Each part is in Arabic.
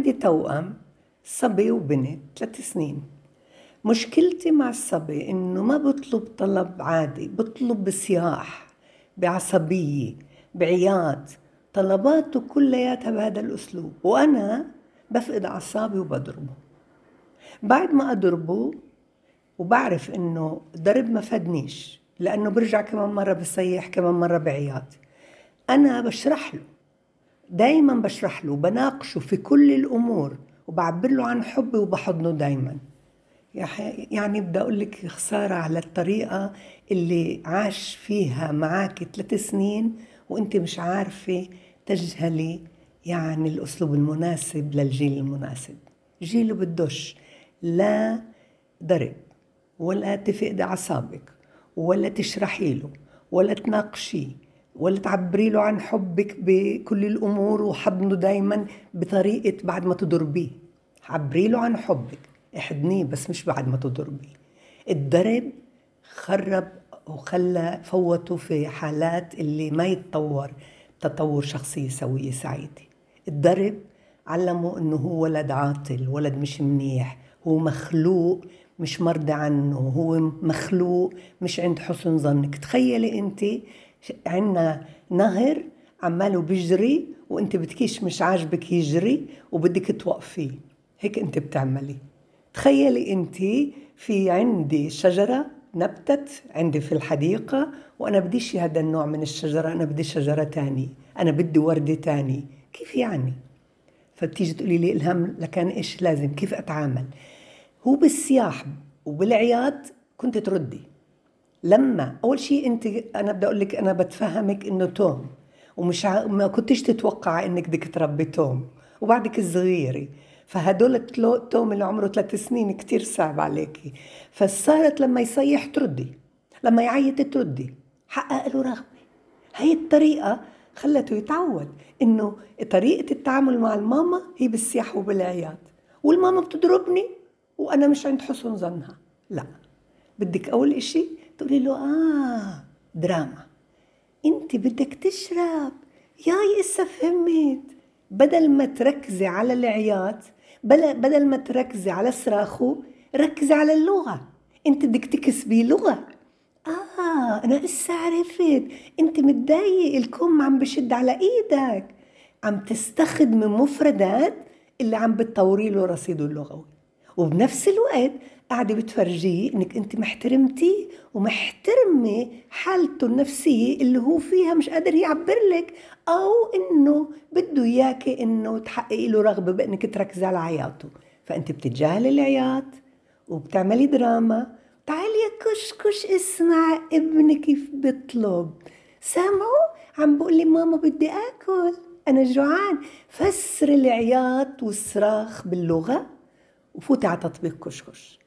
عندي توأم صبي وبنت ثلاث سنين. مشكلتي مع الصبي إنه ما بطلب طلب عادي بطلب بصياح بعصبية بعياط طلباته كلياتها بهذا الأسلوب وأنا بفقد أعصابي وبضربه. بعد ما أضربه وبعرف إنه ضرب ما فادنيش لأنه برجع كمان مرة بصيح كمان مرة بعياط أنا بشرح له دايما بشرح له بناقشه في كل الأمور وبعبر له عن حبي وبحضنه دايما. يعني بدي أقول لك خسارة على الطريقة اللي عاش فيها معك ثلاث سنين وأنت مش عارفة تجهلي يعني الأسلوب المناسب للجيل المناسب. جيله بدوش لا ضرب ولا تفقدي أعصابك ولا تشرحي له ولا تناقشيه. ولا تعبري له عن حبك بكل الأمور وحضنه دايما بطريقة بعد ما تضربيه. عبري له عن حبك. احضنيه بس مش بعد ما تضربيه. الضرب خرب وخلى فوته في حالات اللي ما يتطور تطور شخصية سوية سعيدة. الضرب علمه إنه هو ولد عاطل ولد مش منيح. هو مخلوق مش مرضي عنه. هو مخلوق مش عند حسن ظنك. تخيلي انت عندنا نهر عماله بيجري وانت بتكيش مش عاجبك يجري وبدك توقفيه. هيك انت بتعملي. تخيلي انت في عندي شجرة نبتت عندي في الحديقة وأنا بديش هذا النوع من الشجرة أنا بدي شجرة تاني. أنا بدي وردة تاني. كيف يعني؟ فبتيجي تقولي لي الهم لكان إيش لازم؟ كيف أتعامل؟ هو بالسياح وبالعياط كنت تردي. لما أول شيء أنت أنا بدي أقول لك أنا بتفهمك إنه توم ومش ع... ما كنتش تتوقع إنك بدك تربي توم وبعدك صغيرة. فهدول التوم اللي عمره ثلاث سنين كتير صعب عليكي. فصارت لما يصيح تردي لما يعيط تردي. حقق له رغبة. هي الطريقة خلته يتعود إنه طريقة التعامل مع الماما هي بالسياح وبالعياط. والماما بتضربني وأنا مش عند حسن ظنها. لا. بدك أول إشي تقولي له آه دراما. انت بدك تشرب. ياي اسا فهمت. بدل ما تركزي على العياط بدل ما تركزي على صراخه ركزي على اللغة. انت بدك تكسبي لغة. آه أنا اسا عرفت. انت متضايق الكم عم بشد على إيدك. عم تستخدمي مفردات اللي عم بتطوري له رصيده اللغوي. وبنفس الوقت قاعدة بتفرجيه إنك أنت محترمتيه ومحترمة حالته النفسية اللي هو فيها مش قادر يعبر لك أو إنه بده إياكي إنه تحققي له رغبة بإنك تركزي على عياطه فأنت بتتجاهلي العياط وبتعملي دراما. تعالي يا كشكش اسمع ابني كيف بيطلب. سامعوا؟ عم بقول لي ماما بدي آكل. أنا جوعان. فسر العياط والصراخ باللغة. وفوتي على تطبيق كشكش.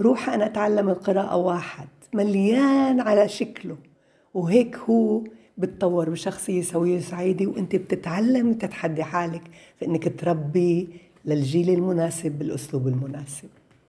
روح أنا أتعلم القراءة واحد مليان على شكله. وهيك هو بتطور بشخصية سوية سعيدة وأنت بتتعلم تتحدي حالك في إنك تربي للجيل المناسب بالأسلوب المناسب.